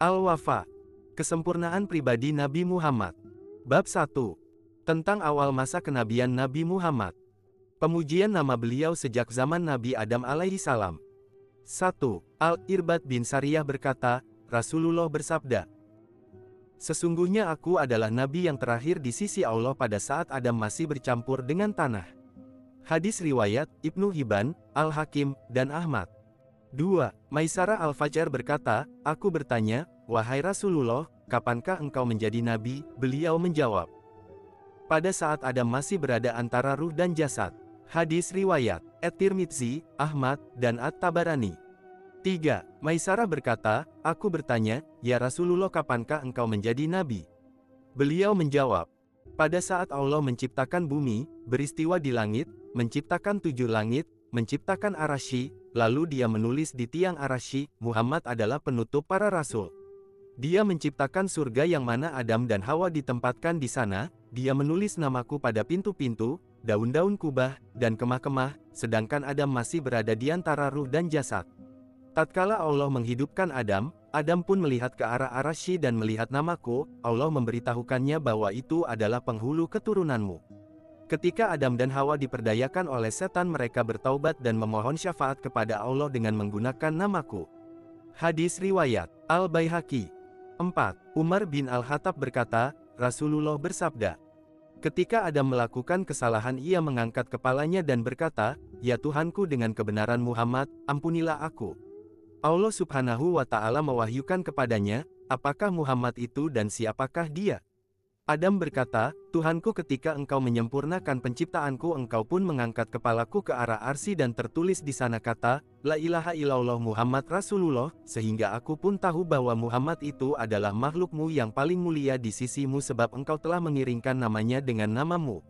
Al-Wafa. Kesempurnaan pribadi Nabi Muhammad. Bab 1. Tentang awal masa kenabian Nabi Muhammad. Pemujian nama beliau sejak zaman Nabi Adam alaihi salam. 1. Al-Irbad bin Sariyah berkata, Rasulullah bersabda, Sesungguhnya aku adalah nabi yang terakhir di sisi Allah pada saat Adam masih bercampur dengan tanah. Hadis riwayat Ibnu Hibban, Al-Hakim, dan Ahmad. 2. Maisarah Al-Fajar berkata, Aku bertanya, Wahai Rasulullah, kapankah engkau menjadi nabi? Beliau menjawab, Pada saat Adam masih berada antara ruh dan jasad. Hadis riwayat, At-Tirmidzi, Ahmad, dan At-Tabarani. 3. Maisarah berkata, Aku bertanya, Ya Rasulullah kapankah engkau menjadi nabi? Beliau menjawab, Pada saat Allah menciptakan bumi, beristiwa di langit, menciptakan tujuh langit, menciptakan Arashi, lalu dia menulis di tiang Arashi, Muhammad adalah penutup para rasul. Dia menciptakan surga yang mana Adam dan Hawa ditempatkan di sana, dia menulis namaku pada pintu-pintu, daun-daun kubah, dan kemah-kemah, sedangkan Adam masih berada di antara ruh dan jasad. Tatkala Allah menghidupkan Adam, Adam pun melihat ke arah Arashi dan melihat namaku, Allah memberitahukannya bahwa itu adalah penghulu keturunanmu. Ketika Adam dan Hawa diperdayakan oleh setan mereka bertaubat dan memohon syafaat kepada Allah dengan menggunakan namaku. Hadis Riwayat Al-Baihaqi 4. Umar bin Al-Hattab berkata, Rasulullah bersabda, Ketika Adam melakukan kesalahan ia mengangkat kepalanya dan berkata, Ya Tuhanku dengan kebenaran Muhammad, ampunilah aku. Allah subhanahu wa ta'ala mewahyukan kepadanya, apakah Muhammad itu dan siapakah dia? Adam berkata, Tuhanku ketika engkau menyempurnakan penciptaanku engkau pun mengangkat kepalaku ke arah arsi dan tertulis di sana kata, La ilaha illallah Muhammad Rasulullah, sehingga aku pun tahu bahwa Muhammad itu adalah makhlukmu yang paling mulia di sisimu sebab engkau telah mengiringkan namanya dengan namamu.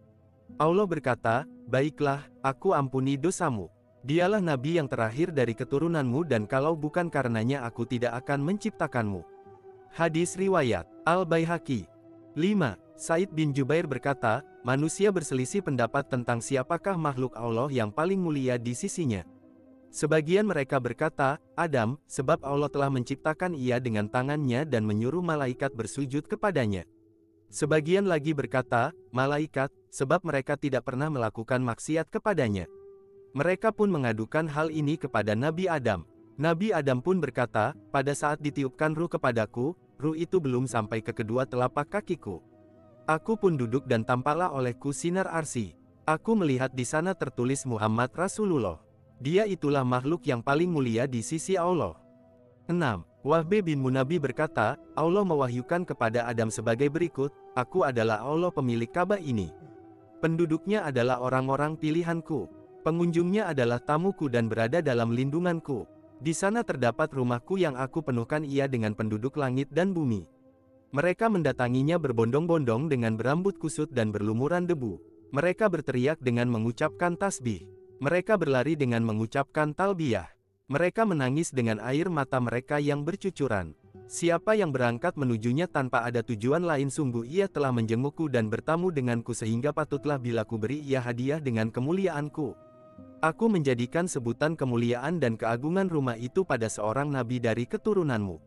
Allah berkata, Baiklah, aku ampuni dosamu. Dialah nabi yang terakhir dari keturunanmu dan kalau bukan karenanya aku tidak akan menciptakanmu. Hadis Riwayat Al-Baihaqi 5. Said bin Jubair berkata, manusia berselisih pendapat tentang siapakah makhluk Allah yang paling mulia di sisinya. Sebagian mereka berkata, Adam, sebab Allah telah menciptakan ia dengan tangannya dan menyuruh malaikat bersujud kepadanya. Sebagian lagi berkata, malaikat, sebab mereka tidak pernah melakukan maksiat kepadanya. Mereka pun mengadukan hal ini kepada Nabi Adam. Nabi Adam pun berkata, pada saat ditiupkan ruh kepadaku, ruh itu belum sampai ke kedua telapak kakiku. Aku pun duduk dan tampaklah olehku sinar arsi. Aku melihat di sana tertulis Muhammad Rasulullah. Dia itulah makhluk yang paling mulia di sisi Allah. 6. Wahbe bin Munabi berkata, Allah mewahyukan kepada Adam sebagai berikut, Aku adalah Allah pemilik Ka'bah ini. Penduduknya adalah orang-orang pilihanku. Pengunjungnya adalah tamuku dan berada dalam lindunganku. Di sana terdapat rumahku yang aku penuhkan ia dengan penduduk langit dan bumi. Mereka mendatanginya berbondong-bondong dengan berambut kusut dan berlumuran debu. Mereka berteriak dengan mengucapkan tasbih. Mereka berlari dengan mengucapkan talbiyah. Mereka menangis dengan air mata mereka yang bercucuran. Siapa yang berangkat menujunya tanpa ada tujuan lain sungguh ia telah menjengukku dan bertamu denganku sehingga patutlah bila ku beri ia hadiah dengan kemuliaanku. Aku menjadikan sebutan kemuliaan dan keagungan rumah itu pada seorang nabi dari keturunanmu.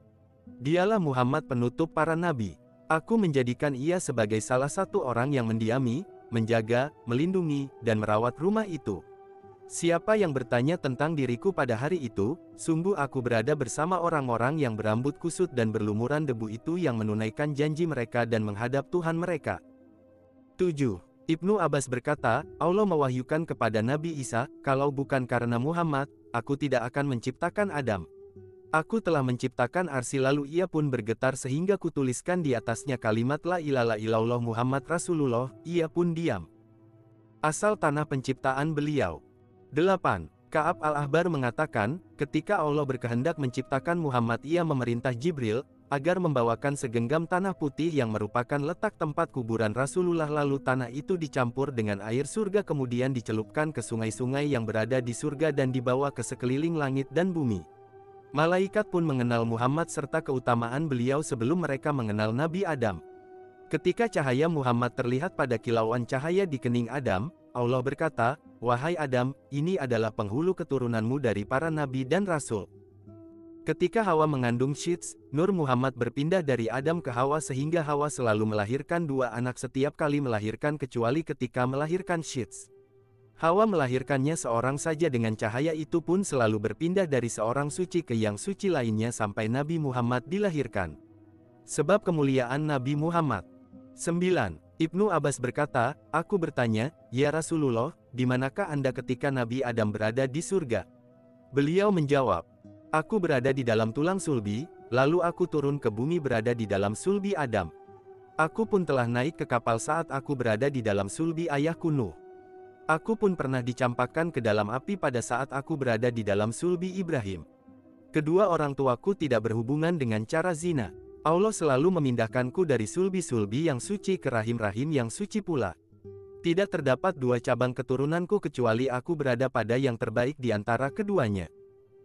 Dialah Muhammad penutup para nabi. Aku menjadikan ia sebagai salah satu orang yang mendiami, menjaga, melindungi, dan merawat rumah itu. Siapa yang bertanya tentang diriku pada hari itu, sungguh aku berada bersama orang-orang yang berambut kusut dan berlumuran debu itu yang menunaikan janji mereka dan menghadap Tuhan mereka. 7. Ibnu Abbas berkata, Allah mewahyukan kepada Nabi Isa, kalau bukan karena Muhammad, aku tidak akan menciptakan Adam. Aku telah menciptakan arsi lalu ia pun bergetar sehingga kutuliskan di atasnya kalimat la ilaha illallah Muhammad Rasulullah, ia pun diam. Asal tanah penciptaan beliau. 8. Kaab al-Ahbar mengatakan, ketika Allah berkehendak menciptakan Muhammad ia memerintah Jibril, agar membawakan segenggam tanah putih yang merupakan letak tempat kuburan Rasulullah lalu tanah itu dicampur dengan air surga kemudian dicelupkan ke sungai-sungai yang berada di surga dan dibawa ke sekeliling langit dan bumi. Malaikat pun mengenal Muhammad serta keutamaan beliau sebelum mereka mengenal Nabi Adam. Ketika cahaya Muhammad terlihat pada kilauan cahaya di kening Adam, Allah berkata, Wahai Adam, ini adalah penghulu keturunanmu dari para nabi dan rasul. Ketika Hawa mengandung Syits, Nur Muhammad berpindah dari Adam ke Hawa sehingga Hawa selalu melahirkan dua anak setiap kali melahirkan kecuali ketika melahirkan Syits. Hawa melahirkannya seorang saja dengan cahaya itu pun selalu berpindah dari seorang suci ke yang suci lainnya sampai Nabi Muhammad dilahirkan. Sebab kemuliaan Nabi Muhammad. 9. Ibnu Abbas berkata, Aku bertanya, Ya Rasulullah, di manakah Anda ketika Nabi Adam berada di surga? Beliau menjawab, Aku berada di dalam tulang sulbi, lalu aku turun ke bumi berada di dalam sulbi Adam. Aku pun telah naik ke kapal saat aku berada di dalam sulbi ayahku Nuh. Aku pun pernah dicampakkan ke dalam api pada saat aku berada di dalam sulbi Ibrahim. Kedua orang tuaku tidak berhubungan dengan cara zina. Allah selalu memindahkanku dari sulbi-sulbi yang suci ke rahim-rahim yang suci pula. Tidak terdapat dua cabang keturunanku kecuali aku berada pada yang terbaik di antara keduanya.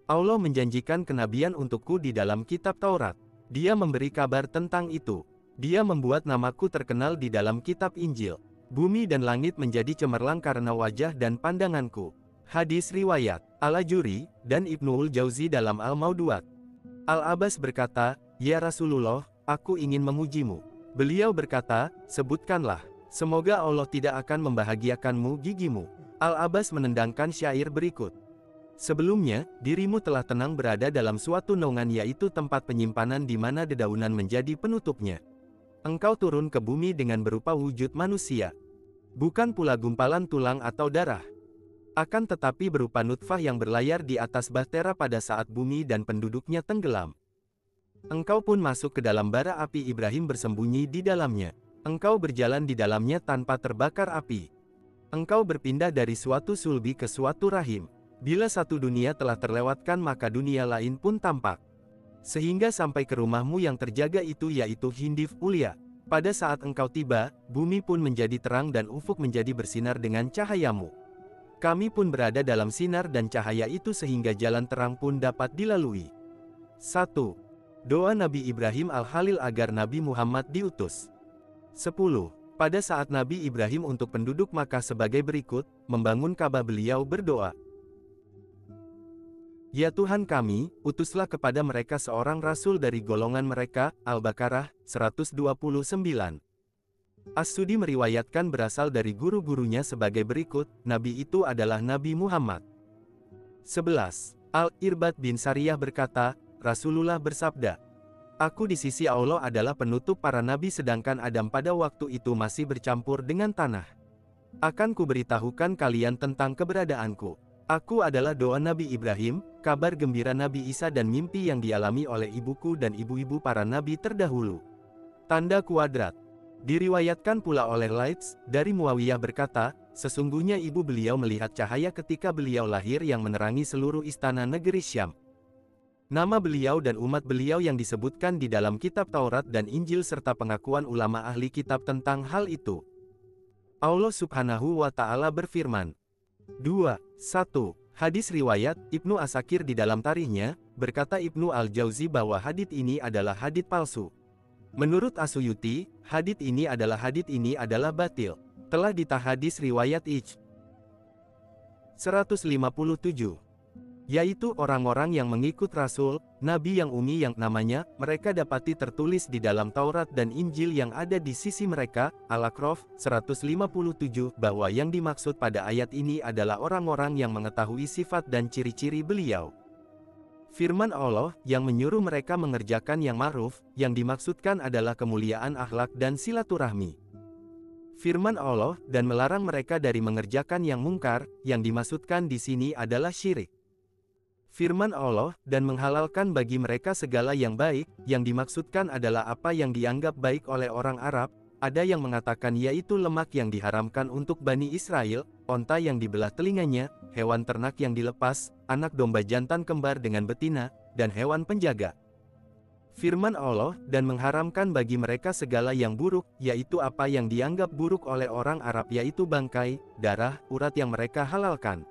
Allah menjanjikan kenabian untukku di dalam kitab Taurat. Dia memberi kabar tentang itu. Dia membuat namaku terkenal di dalam kitab Injil. Bumi dan langit menjadi cemerlang karena wajah dan pandanganku. Hadis riwayat Al-Ajuri dan Ibnuul Jauzi dalam Al-Mauduat. Al-Abbas berkata, Ya Rasulullah, aku ingin memujimu. Beliau berkata, sebutkanlah. Semoga Allah tidak akan membahagiakanmu gigimu. Al-Abbas menendangkan syair berikut. Sebelumnya, dirimu telah tenang berada dalam suatu naungan yaitu tempat penyimpanan di mana dedaunan menjadi penutupnya. Engkau turun ke bumi dengan berupa wujud manusia. Bukan pula gumpalan tulang atau darah. Akan tetapi berupa nutfah yang berlayar di atas bahtera pada saat bumi dan penduduknya tenggelam. Engkau pun masuk ke dalam bara api Ibrahim bersembunyi di dalamnya. Engkau berjalan di dalamnya tanpa terbakar api. Engkau berpindah dari suatu sulbi ke suatu rahim. Bila satu dunia telah terlewatkan maka dunia lain pun tampak. Sehingga sampai ke rumahmu yang terjaga itu yaitu Hindif Ulia. Pada saat engkau tiba, bumi pun menjadi terang dan ufuk menjadi bersinar dengan cahayamu. Kami pun berada dalam sinar dan cahaya itu sehingga jalan terang pun dapat dilalui. 1. Doa Nabi Ibrahim Al-Halil agar Nabi Muhammad diutus. 10. Pada saat Nabi Ibrahim untuk penduduk Makkah sebagai berikut, membangun Ka'bah beliau berdoa, Ya Tuhan kami, utuslah kepada mereka seorang rasul dari golongan mereka, Al-Baqarah, 129. As-Sudi meriwayatkan berasal dari guru-gurunya sebagai berikut, Nabi itu adalah Nabi Muhammad. 11. Al-Irbad bin Sariyah berkata, Rasulullah bersabda, Aku di sisi Allah adalah penutup para nabi sedangkan Adam pada waktu itu masih bercampur dengan tanah. Akan kuberitahukan kalian tentang keberadaanku. Aku adalah doa Nabi Ibrahim, kabar gembira Nabi Isa dan mimpi yang dialami oleh ibuku dan ibu-ibu para nabi terdahulu. Tanda kuadrat. Diriwayatkan pula oleh Lights, dari Muawiyah berkata, sesungguhnya ibu beliau melihat cahaya ketika beliau lahir yang menerangi seluruh istana negeri Syam. Nama beliau dan umat beliau yang disebutkan di dalam kitab Taurat dan Injil serta pengakuan ulama ahli kitab tentang hal itu. Allah subhanahu wa ta'ala berfirman, 2. 1. Hadis riwayat Ibnu Asakir di dalam tarikhnya, berkata Ibnu Al-Jauzi bahwa hadit ini adalah hadit palsu. Menurut Asuyuti, hadit ini adalah hadit ini adalah batil. Telah ditahadis riwayat Ij. 157 yaitu orang-orang yang mengikut Rasul, Nabi yang umi yang namanya, mereka dapati tertulis di dalam Taurat dan Injil yang ada di sisi mereka, Al-Aqraf, 157, bahwa yang dimaksud pada ayat ini adalah orang-orang yang mengetahui sifat dan ciri-ciri beliau. Firman Allah, yang menyuruh mereka mengerjakan yang ma'ruf, yang dimaksudkan adalah kemuliaan akhlak dan silaturahmi firman Allah, dan melarang mereka dari mengerjakan yang mungkar, yang dimaksudkan di sini adalah syirik firman Allah, dan menghalalkan bagi mereka segala yang baik, yang dimaksudkan adalah apa yang dianggap baik oleh orang Arab, ada yang mengatakan yaitu lemak yang diharamkan untuk Bani Israel, onta yang dibelah telinganya, hewan ternak yang dilepas, anak domba jantan kembar dengan betina, dan hewan penjaga. Firman Allah, dan mengharamkan bagi mereka segala yang buruk, yaitu apa yang dianggap buruk oleh orang Arab yaitu bangkai, darah, urat yang mereka halalkan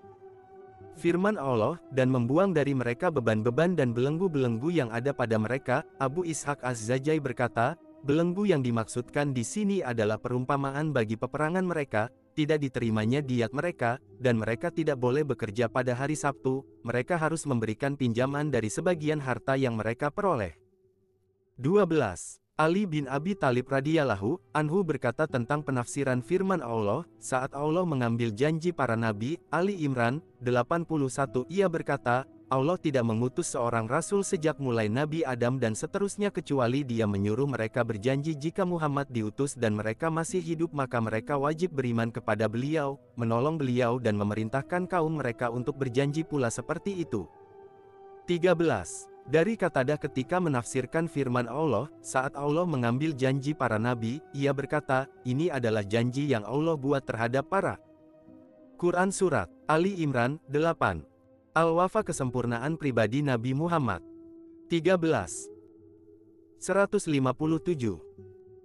firman Allah, dan membuang dari mereka beban-beban dan belenggu-belenggu yang ada pada mereka, Abu Ishaq Az-Zajai berkata, belenggu yang dimaksudkan di sini adalah perumpamaan bagi peperangan mereka, tidak diterimanya diet mereka, dan mereka tidak boleh bekerja pada hari Sabtu, mereka harus memberikan pinjaman dari sebagian harta yang mereka peroleh. 12. Ali bin Abi Talib radhiyallahu anhu berkata tentang penafsiran firman Allah, saat Allah mengambil janji para nabi, Ali Imran 81 ia berkata, Allah tidak mengutus seorang rasul sejak mulai Nabi Adam dan seterusnya kecuali dia menyuruh mereka berjanji jika Muhammad diutus dan mereka masih hidup maka mereka wajib beriman kepada beliau, menolong beliau dan memerintahkan kaum mereka untuk berjanji pula seperti itu. 13. Dari Katadah ketika menafsirkan firman Allah, saat Allah mengambil janji para nabi, ia berkata, ini adalah janji yang Allah buat terhadap para. Quran Surat, Ali Imran, 8. Al-Wafa Kesempurnaan Pribadi Nabi Muhammad. 13. 157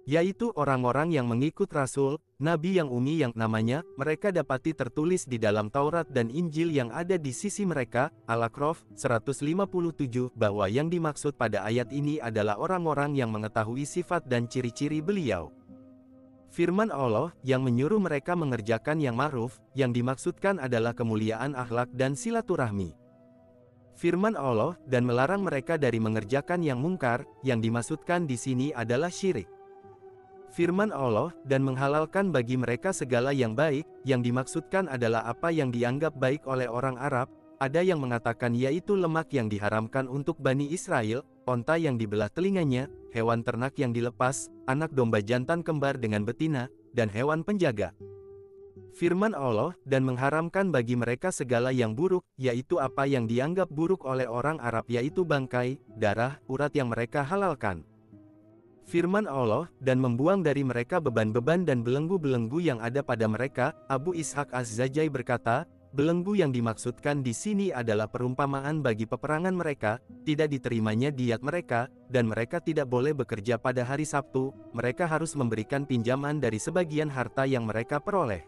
yaitu orang-orang yang mengikut Rasul, Nabi yang umi yang namanya, mereka dapati tertulis di dalam Taurat dan Injil yang ada di sisi mereka, Al-Aqraf 157, bahwa yang dimaksud pada ayat ini adalah orang-orang yang mengetahui sifat dan ciri-ciri beliau. Firman Allah, yang menyuruh mereka mengerjakan yang ma'ruf, yang dimaksudkan adalah kemuliaan akhlak dan silaturahmi. Firman Allah, dan melarang mereka dari mengerjakan yang mungkar, yang dimaksudkan di sini adalah syirik firman Allah, dan menghalalkan bagi mereka segala yang baik, yang dimaksudkan adalah apa yang dianggap baik oleh orang Arab, ada yang mengatakan yaitu lemak yang diharamkan untuk Bani Israel, onta yang dibelah telinganya, hewan ternak yang dilepas, anak domba jantan kembar dengan betina, dan hewan penjaga. Firman Allah, dan mengharamkan bagi mereka segala yang buruk, yaitu apa yang dianggap buruk oleh orang Arab yaitu bangkai, darah, urat yang mereka halalkan firman Allah, dan membuang dari mereka beban-beban dan belenggu-belenggu yang ada pada mereka, Abu Ishaq Az-Zajai berkata, belenggu yang dimaksudkan di sini adalah perumpamaan bagi peperangan mereka, tidak diterimanya diat mereka, dan mereka tidak boleh bekerja pada hari Sabtu, mereka harus memberikan pinjaman dari sebagian harta yang mereka peroleh.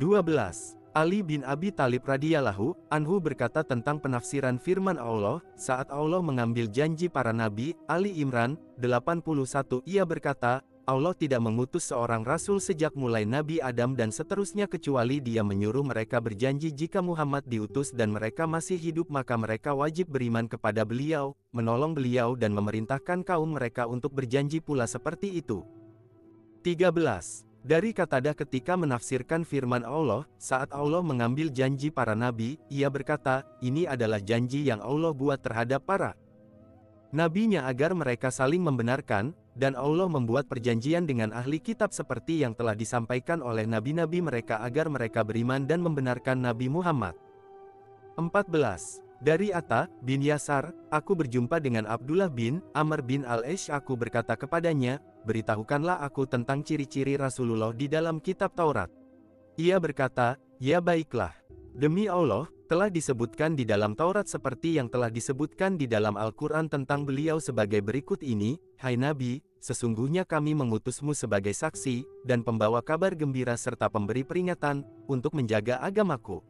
12. Ali bin Abi Talib radhiyallahu anhu berkata tentang penafsiran firman Allah, saat Allah mengambil janji para nabi, Ali Imran 81 ia berkata, Allah tidak mengutus seorang rasul sejak mulai Nabi Adam dan seterusnya kecuali dia menyuruh mereka berjanji jika Muhammad diutus dan mereka masih hidup maka mereka wajib beriman kepada beliau, menolong beliau dan memerintahkan kaum mereka untuk berjanji pula seperti itu. 13. Dari Katadah ketika menafsirkan firman Allah, saat Allah mengambil janji para nabi, ia berkata, ini adalah janji yang Allah buat terhadap para nabinya agar mereka saling membenarkan, dan Allah membuat perjanjian dengan ahli kitab seperti yang telah disampaikan oleh nabi-nabi mereka agar mereka beriman dan membenarkan Nabi Muhammad. 14. Dari Atta bin Yasar, aku berjumpa dengan Abdullah bin Amr bin Al-Esh aku berkata kepadanya, beritahukanlah aku tentang ciri-ciri Rasulullah di dalam kitab Taurat. Ia berkata, ya baiklah. Demi Allah, telah disebutkan di dalam Taurat seperti yang telah disebutkan di dalam Al-Quran tentang beliau sebagai berikut ini, Hai Nabi, sesungguhnya kami mengutusmu sebagai saksi, dan pembawa kabar gembira serta pemberi peringatan, untuk menjaga agamaku.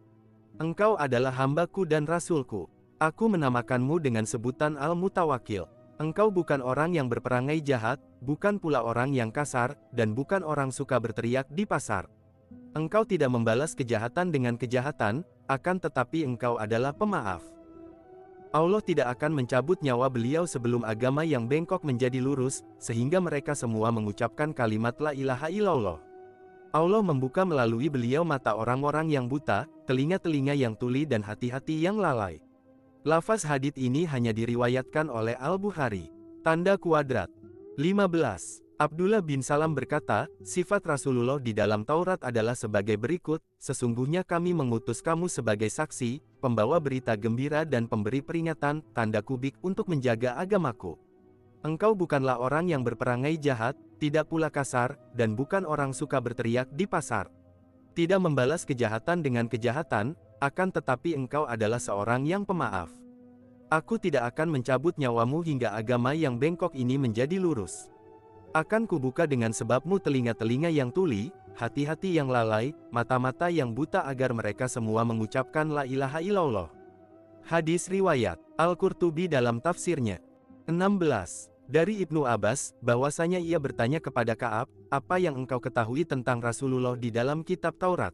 Engkau adalah hambaku dan rasulku. Aku menamakanmu dengan sebutan Al-Mutawakil. Engkau bukan orang yang berperangai jahat, bukan pula orang yang kasar, dan bukan orang suka berteriak di pasar. Engkau tidak membalas kejahatan dengan kejahatan, akan tetapi engkau adalah pemaaf. Allah tidak akan mencabut nyawa beliau sebelum agama yang bengkok menjadi lurus, sehingga mereka semua mengucapkan kalimat La ilaha illallah. Allah membuka melalui beliau mata orang-orang yang buta, telinga-telinga yang tuli dan hati-hati yang lalai. Lafaz hadith ini hanya diriwayatkan oleh Al-Bukhari. Tanda kuadrat. 15. Abdullah bin Salam berkata, sifat Rasulullah di dalam Taurat adalah sebagai berikut, sesungguhnya kami mengutus kamu sebagai saksi, pembawa berita gembira dan pemberi peringatan, tanda kubik untuk menjaga agamaku. Engkau bukanlah orang yang berperangai jahat, tidak pula kasar, dan bukan orang suka berteriak di pasar. Tidak membalas kejahatan dengan kejahatan, akan tetapi engkau adalah seorang yang pemaaf. Aku tidak akan mencabut nyawamu hingga agama yang bengkok ini menjadi lurus. Akan kubuka dengan sebabmu telinga-telinga yang tuli, hati-hati yang lalai, mata-mata yang buta agar mereka semua mengucapkan la ilaha illallah. Hadis Riwayat Al-Qurtubi dalam tafsirnya 16. Dari Ibnu Abbas, bahwasanya ia bertanya kepada Kaab, apa yang engkau ketahui tentang Rasulullah di dalam kitab Taurat?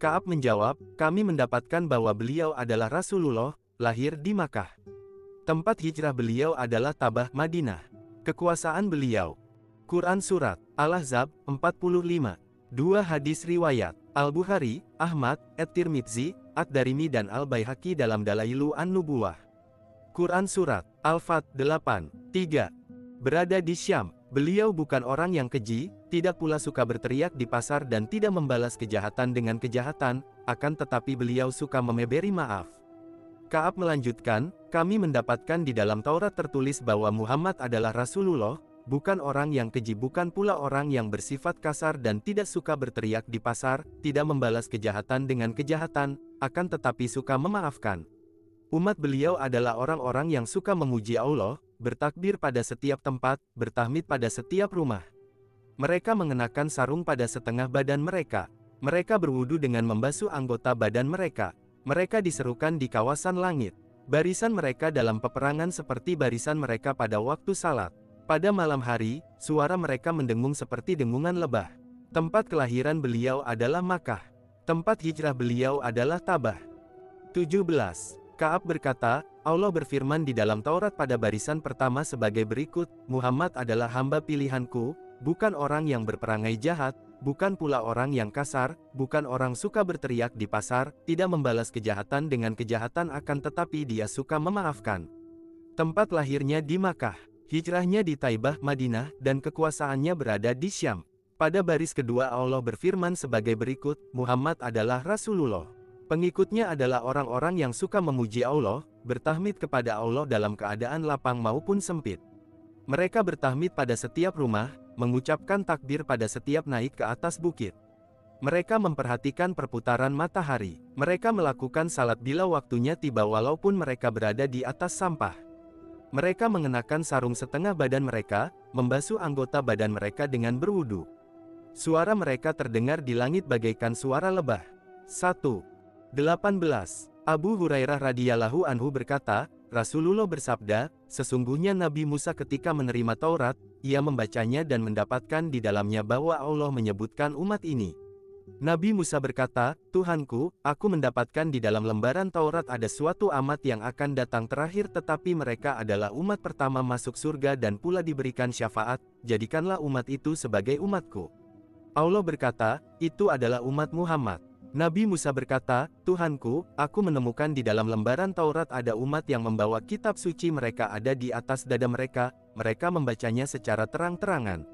Kaab menjawab, kami mendapatkan bahwa beliau adalah Rasulullah, lahir di Makkah. Tempat hijrah beliau adalah Tabah, Madinah. Kekuasaan beliau. Quran Surat, Al-Ahzab, 45. Dua hadis riwayat, Al-Bukhari, Ahmad, At-Tirmidzi, At-Darimi dan Al-Baihaqi dalam Dalailu An-Nubuwah. Quran Surat, Al-Fat, 8. 3. Berada di Syam, beliau bukan orang yang keji, tidak pula suka berteriak di pasar dan tidak membalas kejahatan dengan kejahatan, akan tetapi beliau suka memeberi maaf. Kaab melanjutkan, kami mendapatkan di dalam Taurat tertulis bahwa Muhammad adalah Rasulullah, bukan orang yang keji bukan pula orang yang bersifat kasar dan tidak suka berteriak di pasar, tidak membalas kejahatan dengan kejahatan, akan tetapi suka memaafkan. Umat beliau adalah orang-orang yang suka memuji Allah, bertakbir pada setiap tempat, bertahmid pada setiap rumah. Mereka mengenakan sarung pada setengah badan mereka. Mereka berwudu dengan membasuh anggota badan mereka. Mereka diserukan di kawasan langit. Barisan mereka dalam peperangan seperti barisan mereka pada waktu salat. Pada malam hari, suara mereka mendengung seperti dengungan lebah. Tempat kelahiran beliau adalah Makkah. Tempat hijrah beliau adalah Tabah. 17. Kaab berkata, Allah berfirman di dalam Taurat pada barisan pertama sebagai berikut, Muhammad adalah hamba pilihanku, bukan orang yang berperangai jahat, bukan pula orang yang kasar, bukan orang suka berteriak di pasar, tidak membalas kejahatan dengan kejahatan akan tetapi dia suka memaafkan. Tempat lahirnya di Makkah, hijrahnya di Taibah, Madinah, dan kekuasaannya berada di Syam. Pada baris kedua Allah berfirman sebagai berikut, Muhammad adalah Rasulullah. Pengikutnya adalah orang-orang yang suka memuji Allah, bertahmid kepada Allah dalam keadaan lapang maupun sempit. Mereka bertahmid pada setiap rumah, mengucapkan takbir pada setiap naik ke atas bukit. Mereka memperhatikan perputaran matahari. Mereka melakukan salat bila waktunya tiba walaupun mereka berada di atas sampah. Mereka mengenakan sarung setengah badan mereka, membasuh anggota badan mereka dengan berwudu. Suara mereka terdengar di langit bagaikan suara lebah. 1. 18. Abu Hurairah radhiyallahu anhu berkata, Rasulullah bersabda, sesungguhnya Nabi Musa ketika menerima Taurat, ia membacanya dan mendapatkan di dalamnya bahwa Allah menyebutkan umat ini. Nabi Musa berkata, Tuhanku, aku mendapatkan di dalam lembaran Taurat ada suatu amat yang akan datang terakhir tetapi mereka adalah umat pertama masuk surga dan pula diberikan syafaat, jadikanlah umat itu sebagai umatku. Allah berkata, itu adalah umat Muhammad. Nabi Musa berkata, Tuhanku, aku menemukan di dalam lembaran Taurat ada umat yang membawa kitab suci mereka ada di atas dada mereka, mereka membacanya secara terang-terangan.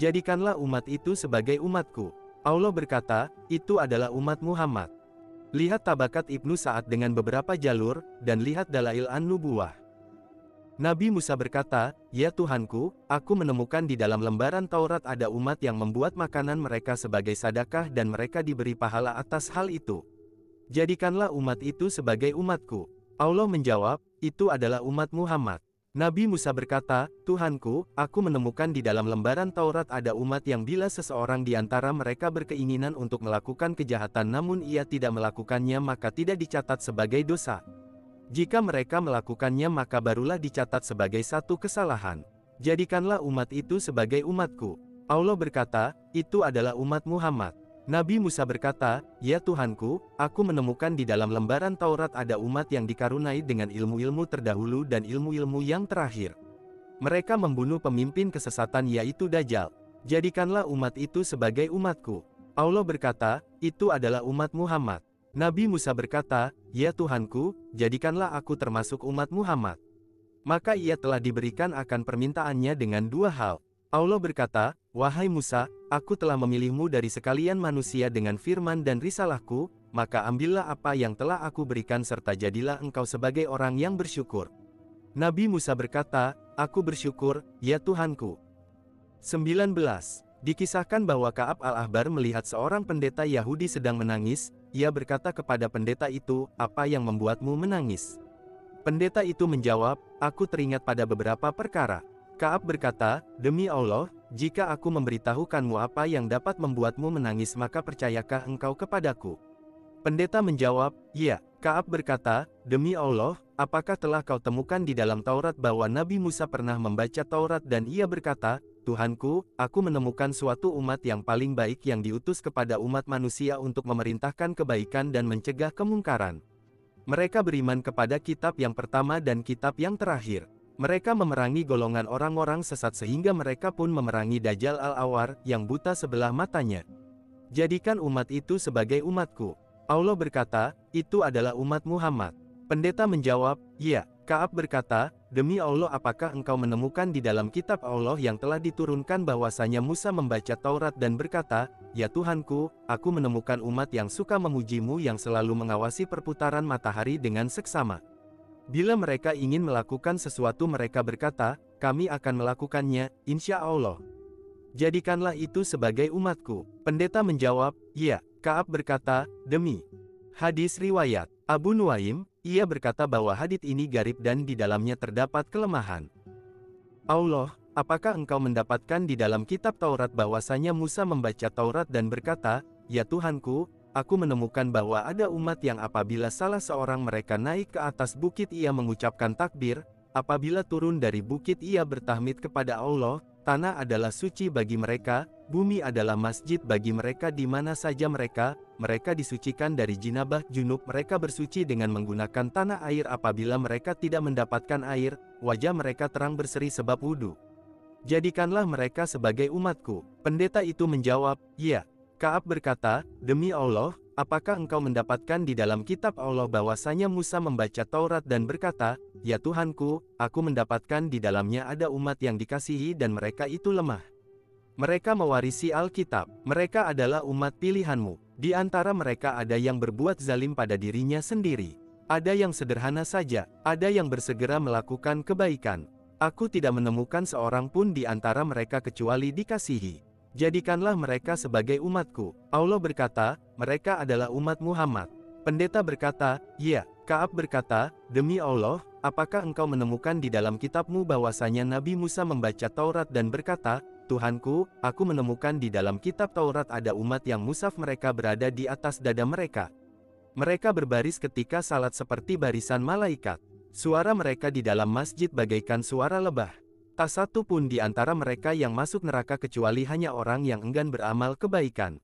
Jadikanlah umat itu sebagai umatku. Allah berkata, itu adalah umat Muhammad. Lihat tabakat Ibnu Sa'ad dengan beberapa jalur, dan lihat Dalail An-Nubuwah. Nabi Musa berkata, Ya Tuhanku, aku menemukan di dalam lembaran Taurat ada umat yang membuat makanan mereka sebagai sadakah dan mereka diberi pahala atas hal itu. Jadikanlah umat itu sebagai umatku. Allah menjawab, itu adalah umat Muhammad. Nabi Musa berkata, Tuhanku, aku menemukan di dalam lembaran Taurat ada umat yang bila seseorang di antara mereka berkeinginan untuk melakukan kejahatan namun ia tidak melakukannya maka tidak dicatat sebagai dosa. Jika mereka melakukannya maka barulah dicatat sebagai satu kesalahan. Jadikanlah umat itu sebagai umatku. Allah berkata, itu adalah umat Muhammad. Nabi Musa berkata, Ya Tuhanku, aku menemukan di dalam lembaran Taurat ada umat yang dikarunai dengan ilmu-ilmu terdahulu dan ilmu-ilmu yang terakhir. Mereka membunuh pemimpin kesesatan yaitu Dajjal. Jadikanlah umat itu sebagai umatku. Allah berkata, itu adalah umat Muhammad. Nabi Musa berkata, Ya Tuhanku, jadikanlah aku termasuk umat Muhammad. Maka ia telah diberikan akan permintaannya dengan dua hal. Allah berkata, Wahai Musa, aku telah memilihmu dari sekalian manusia dengan firman dan risalahku, maka ambillah apa yang telah aku berikan serta jadilah engkau sebagai orang yang bersyukur. Nabi Musa berkata, Aku bersyukur, ya Tuhanku. 19. Dikisahkan bahwa Kaab al-Ahbar melihat seorang pendeta Yahudi sedang menangis, ia berkata kepada pendeta itu, apa yang membuatmu menangis? Pendeta itu menjawab, aku teringat pada beberapa perkara. Kaab berkata, demi Allah, jika aku memberitahukanmu apa yang dapat membuatmu menangis maka percayakah engkau kepadaku? Pendeta menjawab, iya. Kaab berkata, Demi Allah, apakah telah kau temukan di dalam Taurat bahwa Nabi Musa pernah membaca Taurat dan ia berkata, Tuhanku, aku menemukan suatu umat yang paling baik yang diutus kepada umat manusia untuk memerintahkan kebaikan dan mencegah kemungkaran. Mereka beriman kepada kitab yang pertama dan kitab yang terakhir. Mereka memerangi golongan orang-orang sesat sehingga mereka pun memerangi Dajjal al-Awar yang buta sebelah matanya. Jadikan umat itu sebagai umatku. Allah berkata, itu adalah umat Muhammad. Pendeta menjawab, ya. Kaab berkata, demi Allah apakah engkau menemukan di dalam kitab Allah yang telah diturunkan bahwasanya Musa membaca Taurat dan berkata, Ya Tuhanku, aku menemukan umat yang suka memujimu yang selalu mengawasi perputaran matahari dengan seksama. Bila mereka ingin melakukan sesuatu mereka berkata, kami akan melakukannya, insya Allah. Jadikanlah itu sebagai umatku. Pendeta menjawab, ya. Kaab berkata, demi. Hadis riwayat, Abu Nuaim, ia berkata bahwa hadit ini garib dan di dalamnya terdapat kelemahan. Allah, apakah engkau mendapatkan di dalam kitab Taurat bahwasanya Musa membaca Taurat dan berkata, Ya Tuhanku, aku menemukan bahwa ada umat yang apabila salah seorang mereka naik ke atas bukit ia mengucapkan takbir, apabila turun dari bukit ia bertahmid kepada Allah, Tanah adalah suci bagi mereka, bumi adalah masjid bagi mereka di mana saja mereka, mereka disucikan dari jinabah junub mereka bersuci dengan menggunakan tanah air apabila mereka tidak mendapatkan air, wajah mereka terang berseri sebab wudhu. Jadikanlah mereka sebagai umatku. Pendeta itu menjawab, ya. Kaab berkata, demi Allah, apakah engkau mendapatkan di dalam kitab Allah bahwasanya Musa membaca Taurat dan berkata, Ya Tuhanku, aku mendapatkan di dalamnya ada umat yang dikasihi dan mereka itu lemah. Mereka mewarisi Alkitab, mereka adalah umat pilihanmu. Di antara mereka ada yang berbuat zalim pada dirinya sendiri. Ada yang sederhana saja, ada yang bersegera melakukan kebaikan. Aku tidak menemukan seorang pun di antara mereka kecuali dikasihi. Jadikanlah mereka sebagai umatku. Allah berkata, mereka adalah umat Muhammad. Pendeta berkata, ya. Kaab berkata, demi Allah, apakah engkau menemukan di dalam kitabmu bahwasanya Nabi Musa membaca Taurat dan berkata, Tuhanku, aku menemukan di dalam kitab Taurat ada umat yang musaf mereka berada di atas dada mereka. Mereka berbaris ketika salat seperti barisan malaikat. Suara mereka di dalam masjid bagaikan suara lebah. Tak satu pun di antara mereka yang masuk neraka kecuali hanya orang yang enggan beramal kebaikan.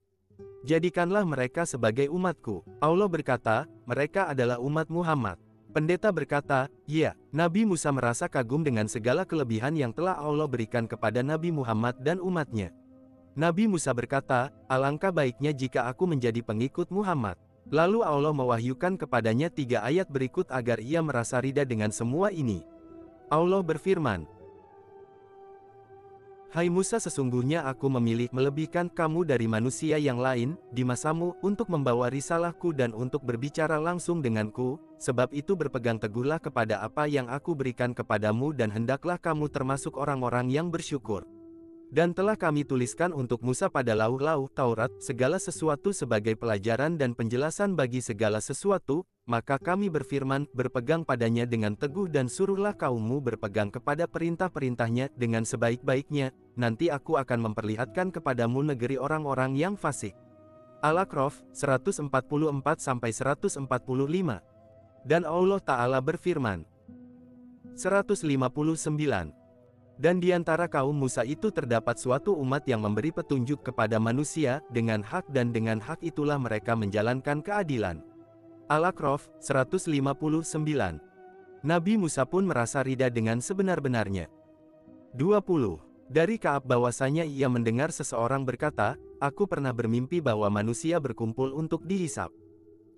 Jadikanlah mereka sebagai umatku. Allah berkata, mereka adalah umat Muhammad. Pendeta berkata, ya, Nabi Musa merasa kagum dengan segala kelebihan yang telah Allah berikan kepada Nabi Muhammad dan umatnya. Nabi Musa berkata, alangkah baiknya jika aku menjadi pengikut Muhammad. Lalu Allah mewahyukan kepadanya tiga ayat berikut agar ia merasa rida dengan semua ini. Allah berfirman, Hai Musa sesungguhnya aku memilih melebihkan kamu dari manusia yang lain, di masamu, untuk membawa risalahku dan untuk berbicara langsung denganku, sebab itu berpegang teguhlah kepada apa yang aku berikan kepadamu dan hendaklah kamu termasuk orang-orang yang bersyukur. Dan telah kami tuliskan untuk Musa pada lauh-lauh Taurat segala sesuatu sebagai pelajaran dan penjelasan bagi segala sesuatu, maka kami berfirman, berpegang padanya dengan teguh dan suruhlah kaummu berpegang kepada perintah-perintahnya dengan sebaik-baiknya, nanti aku akan memperlihatkan kepadamu negeri orang-orang yang fasik. Al-Aqraf 144-145 Dan Allah Ta'ala berfirman 159 dan di antara kaum Musa itu terdapat suatu umat yang memberi petunjuk kepada manusia, dengan hak dan dengan hak itulah mereka menjalankan keadilan. Al-Aqraf, 159 Nabi Musa pun merasa rida dengan sebenar-benarnya. 20. Dari Kaab bahwasanya ia mendengar seseorang berkata, Aku pernah bermimpi bahwa manusia berkumpul untuk dihisap.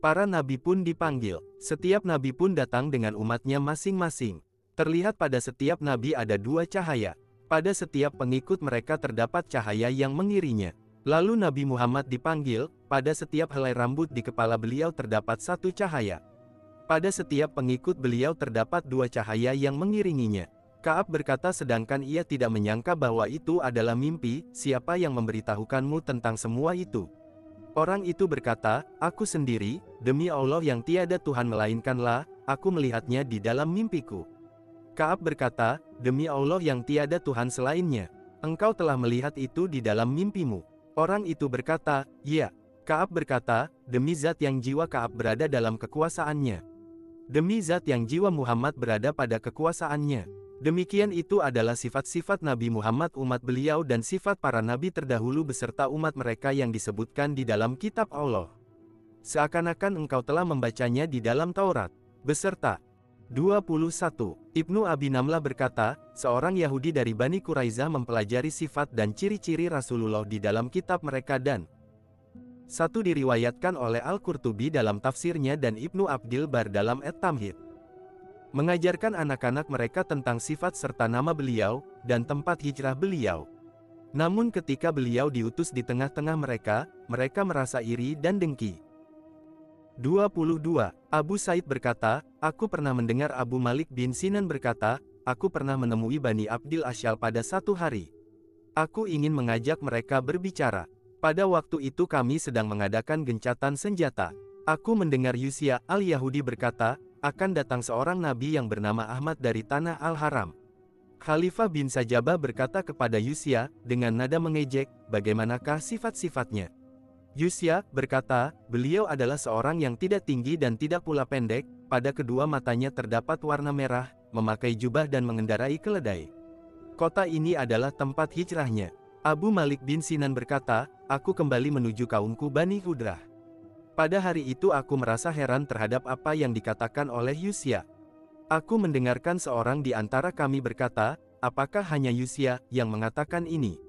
Para nabi pun dipanggil, setiap nabi pun datang dengan umatnya masing-masing. Terlihat pada setiap nabi ada dua cahaya. Pada setiap pengikut mereka terdapat cahaya yang mengirinya. Lalu Nabi Muhammad dipanggil, pada setiap helai rambut di kepala beliau terdapat satu cahaya. Pada setiap pengikut beliau terdapat dua cahaya yang mengiringinya. Kaab berkata sedangkan ia tidak menyangka bahwa itu adalah mimpi, siapa yang memberitahukanmu tentang semua itu? Orang itu berkata, aku sendiri, demi Allah yang tiada Tuhan melainkanlah, aku melihatnya di dalam mimpiku. Kaab berkata, Demi Allah yang tiada Tuhan selainnya, engkau telah melihat itu di dalam mimpimu. Orang itu berkata, Ya. Kaab berkata, demi zat yang jiwa Kaab berada dalam kekuasaannya. Demi zat yang jiwa Muhammad berada pada kekuasaannya. Demikian itu adalah sifat-sifat Nabi Muhammad umat beliau dan sifat para nabi terdahulu beserta umat mereka yang disebutkan di dalam kitab Allah. Seakan-akan engkau telah membacanya di dalam Taurat. Beserta 21. Ibnu Abi Namlah berkata, seorang Yahudi dari Bani Quraizah mempelajari sifat dan ciri-ciri Rasulullah di dalam kitab mereka dan satu diriwayatkan oleh Al-Qurtubi dalam tafsirnya dan Ibnu Abdil Bar dalam Et-Tamhid. Mengajarkan anak-anak mereka tentang sifat serta nama beliau, dan tempat hijrah beliau. Namun ketika beliau diutus di tengah-tengah mereka, mereka merasa iri dan dengki. 22. Abu Said berkata, Aku pernah mendengar Abu Malik bin Sinan berkata, Aku pernah menemui Bani Abdil Asyal pada satu hari. Aku ingin mengajak mereka berbicara. Pada waktu itu kami sedang mengadakan gencatan senjata. Aku mendengar Yusya al-Yahudi berkata, akan datang seorang nabi yang bernama Ahmad dari Tanah Al-Haram. Khalifah bin Sajabah berkata kepada Yusya, dengan nada mengejek, bagaimanakah sifat-sifatnya? Yusya berkata, beliau adalah seorang yang tidak tinggi dan tidak pula pendek, pada kedua matanya terdapat warna merah, memakai jubah dan mengendarai keledai. Kota ini adalah tempat hijrahnya. Abu Malik bin Sinan berkata, aku kembali menuju kaumku Bani Hudrah. Pada hari itu aku merasa heran terhadap apa yang dikatakan oleh Yusya. Aku mendengarkan seorang di antara kami berkata, apakah hanya Yusya yang mengatakan ini?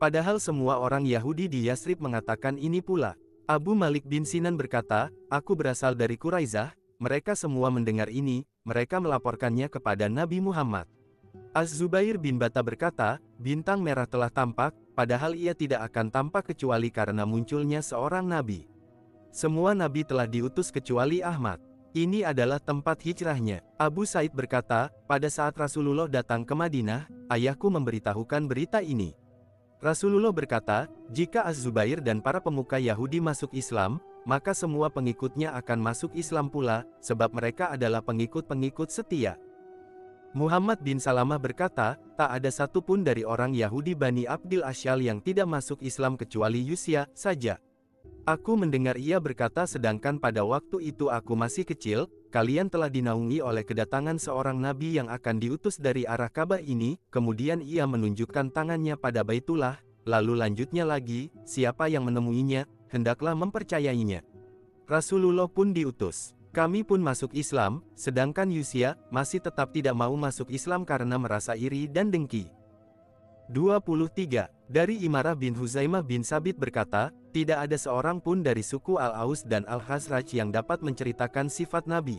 Padahal semua orang Yahudi di Yasrib mengatakan ini pula. Abu Malik bin Sinan berkata, Aku berasal dari Quraizah, mereka semua mendengar ini, mereka melaporkannya kepada Nabi Muhammad. Az-Zubair bin Bata berkata, bintang merah telah tampak, padahal ia tidak akan tampak kecuali karena munculnya seorang nabi. Semua nabi telah diutus kecuali Ahmad. Ini adalah tempat hijrahnya. Abu Said berkata, pada saat Rasulullah datang ke Madinah, ayahku memberitahukan berita ini. Rasulullah berkata, jika Az-Zubair dan para pemuka Yahudi masuk Islam, maka semua pengikutnya akan masuk Islam pula, sebab mereka adalah pengikut-pengikut setia. Muhammad bin Salamah berkata, tak ada satupun dari orang Yahudi Bani Abdil Asyal yang tidak masuk Islam kecuali Yusya saja. Aku mendengar ia berkata sedangkan pada waktu itu aku masih kecil, kalian telah dinaungi oleh kedatangan seorang nabi yang akan diutus dari arah Ka'bah ini, kemudian ia menunjukkan tangannya pada Baitullah, lalu lanjutnya lagi, siapa yang menemuinya, hendaklah mempercayainya. Rasulullah pun diutus. Kami pun masuk Islam, sedangkan Yusya masih tetap tidak mau masuk Islam karena merasa iri dan dengki. 23. Dari Imarah bin Huzaimah bin Sabit berkata, tidak ada seorang pun dari suku Al-Aus dan Al-Khazraj yang dapat menceritakan sifat Nabi.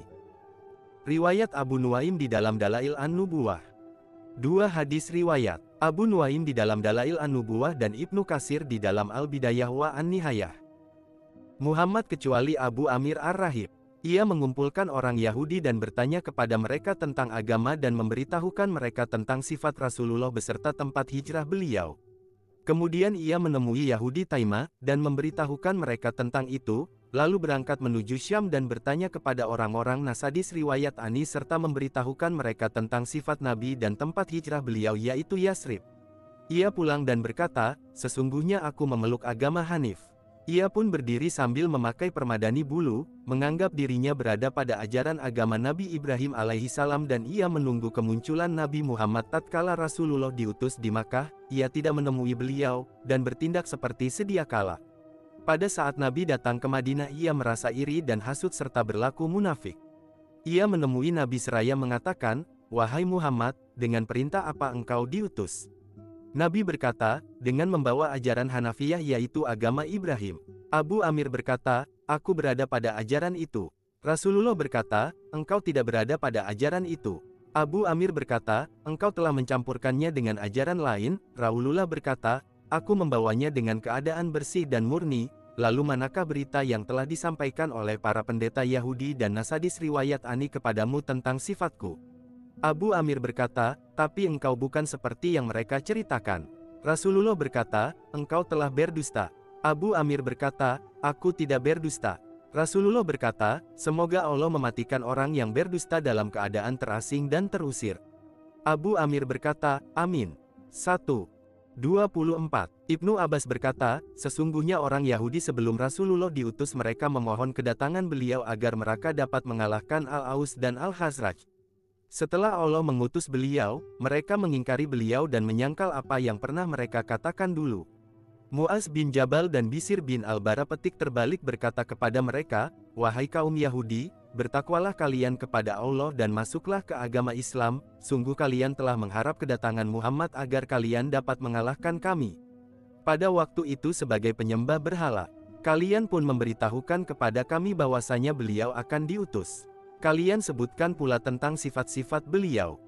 Riwayat Abu Nuaim di dalam Dalail An-Nubuwah. Dua hadis riwayat, Abu Nuaim di dalam Dalail An-Nubuwah dan Ibnu Kasir di dalam Al-Bidayah wa An-Nihayah. Muhammad kecuali Abu Amir Ar-Rahib. Ia mengumpulkan orang Yahudi dan bertanya kepada mereka tentang agama dan memberitahukan mereka tentang sifat Rasulullah beserta tempat hijrah beliau. Kemudian ia menemui Yahudi Taima, dan memberitahukan mereka tentang itu, lalu berangkat menuju Syam dan bertanya kepada orang-orang Nasadis riwayat Ani serta memberitahukan mereka tentang sifat Nabi dan tempat hijrah beliau yaitu Yasrib. Ia pulang dan berkata, sesungguhnya aku memeluk agama Hanif. Ia pun berdiri sambil memakai permadani bulu, menganggap dirinya berada pada ajaran agama Nabi Ibrahim alaihi salam dan ia menunggu kemunculan Nabi Muhammad tatkala Rasulullah diutus di Makkah, ia tidak menemui beliau, dan bertindak seperti sedia kala. Pada saat Nabi datang ke Madinah ia merasa iri dan hasut serta berlaku munafik. Ia menemui Nabi seraya mengatakan, Wahai Muhammad, dengan perintah apa engkau diutus? Nabi berkata, dengan membawa ajaran Hanafiyah yaitu agama Ibrahim. Abu Amir berkata, aku berada pada ajaran itu. Rasulullah berkata, engkau tidak berada pada ajaran itu. Abu Amir berkata, engkau telah mencampurkannya dengan ajaran lain. Rasulullah berkata, aku membawanya dengan keadaan bersih dan murni. Lalu manakah berita yang telah disampaikan oleh para pendeta Yahudi dan Nasadis riwayat Ani kepadamu tentang sifatku? Abu Amir berkata, tapi engkau bukan seperti yang mereka ceritakan. Rasulullah berkata, engkau telah berdusta. Abu Amir berkata, aku tidak berdusta. Rasulullah berkata, semoga Allah mematikan orang yang berdusta dalam keadaan terasing dan terusir. Abu Amir berkata, amin. 1. 24. Ibnu Abbas berkata, sesungguhnya orang Yahudi sebelum Rasulullah diutus mereka memohon kedatangan beliau agar mereka dapat mengalahkan Al-Aus dan Al-Khazraj. Setelah Allah mengutus beliau, mereka mengingkari beliau dan menyangkal apa yang pernah mereka katakan dulu. Muaz bin Jabal dan Bisir bin Al-Bara petik terbalik berkata kepada mereka, Wahai kaum Yahudi, bertakwalah kalian kepada Allah dan masuklah ke agama Islam, sungguh kalian telah mengharap kedatangan Muhammad agar kalian dapat mengalahkan kami. Pada waktu itu sebagai penyembah berhala, kalian pun memberitahukan kepada kami bahwasanya beliau akan diutus. Kalian sebutkan pula tentang sifat-sifat beliau.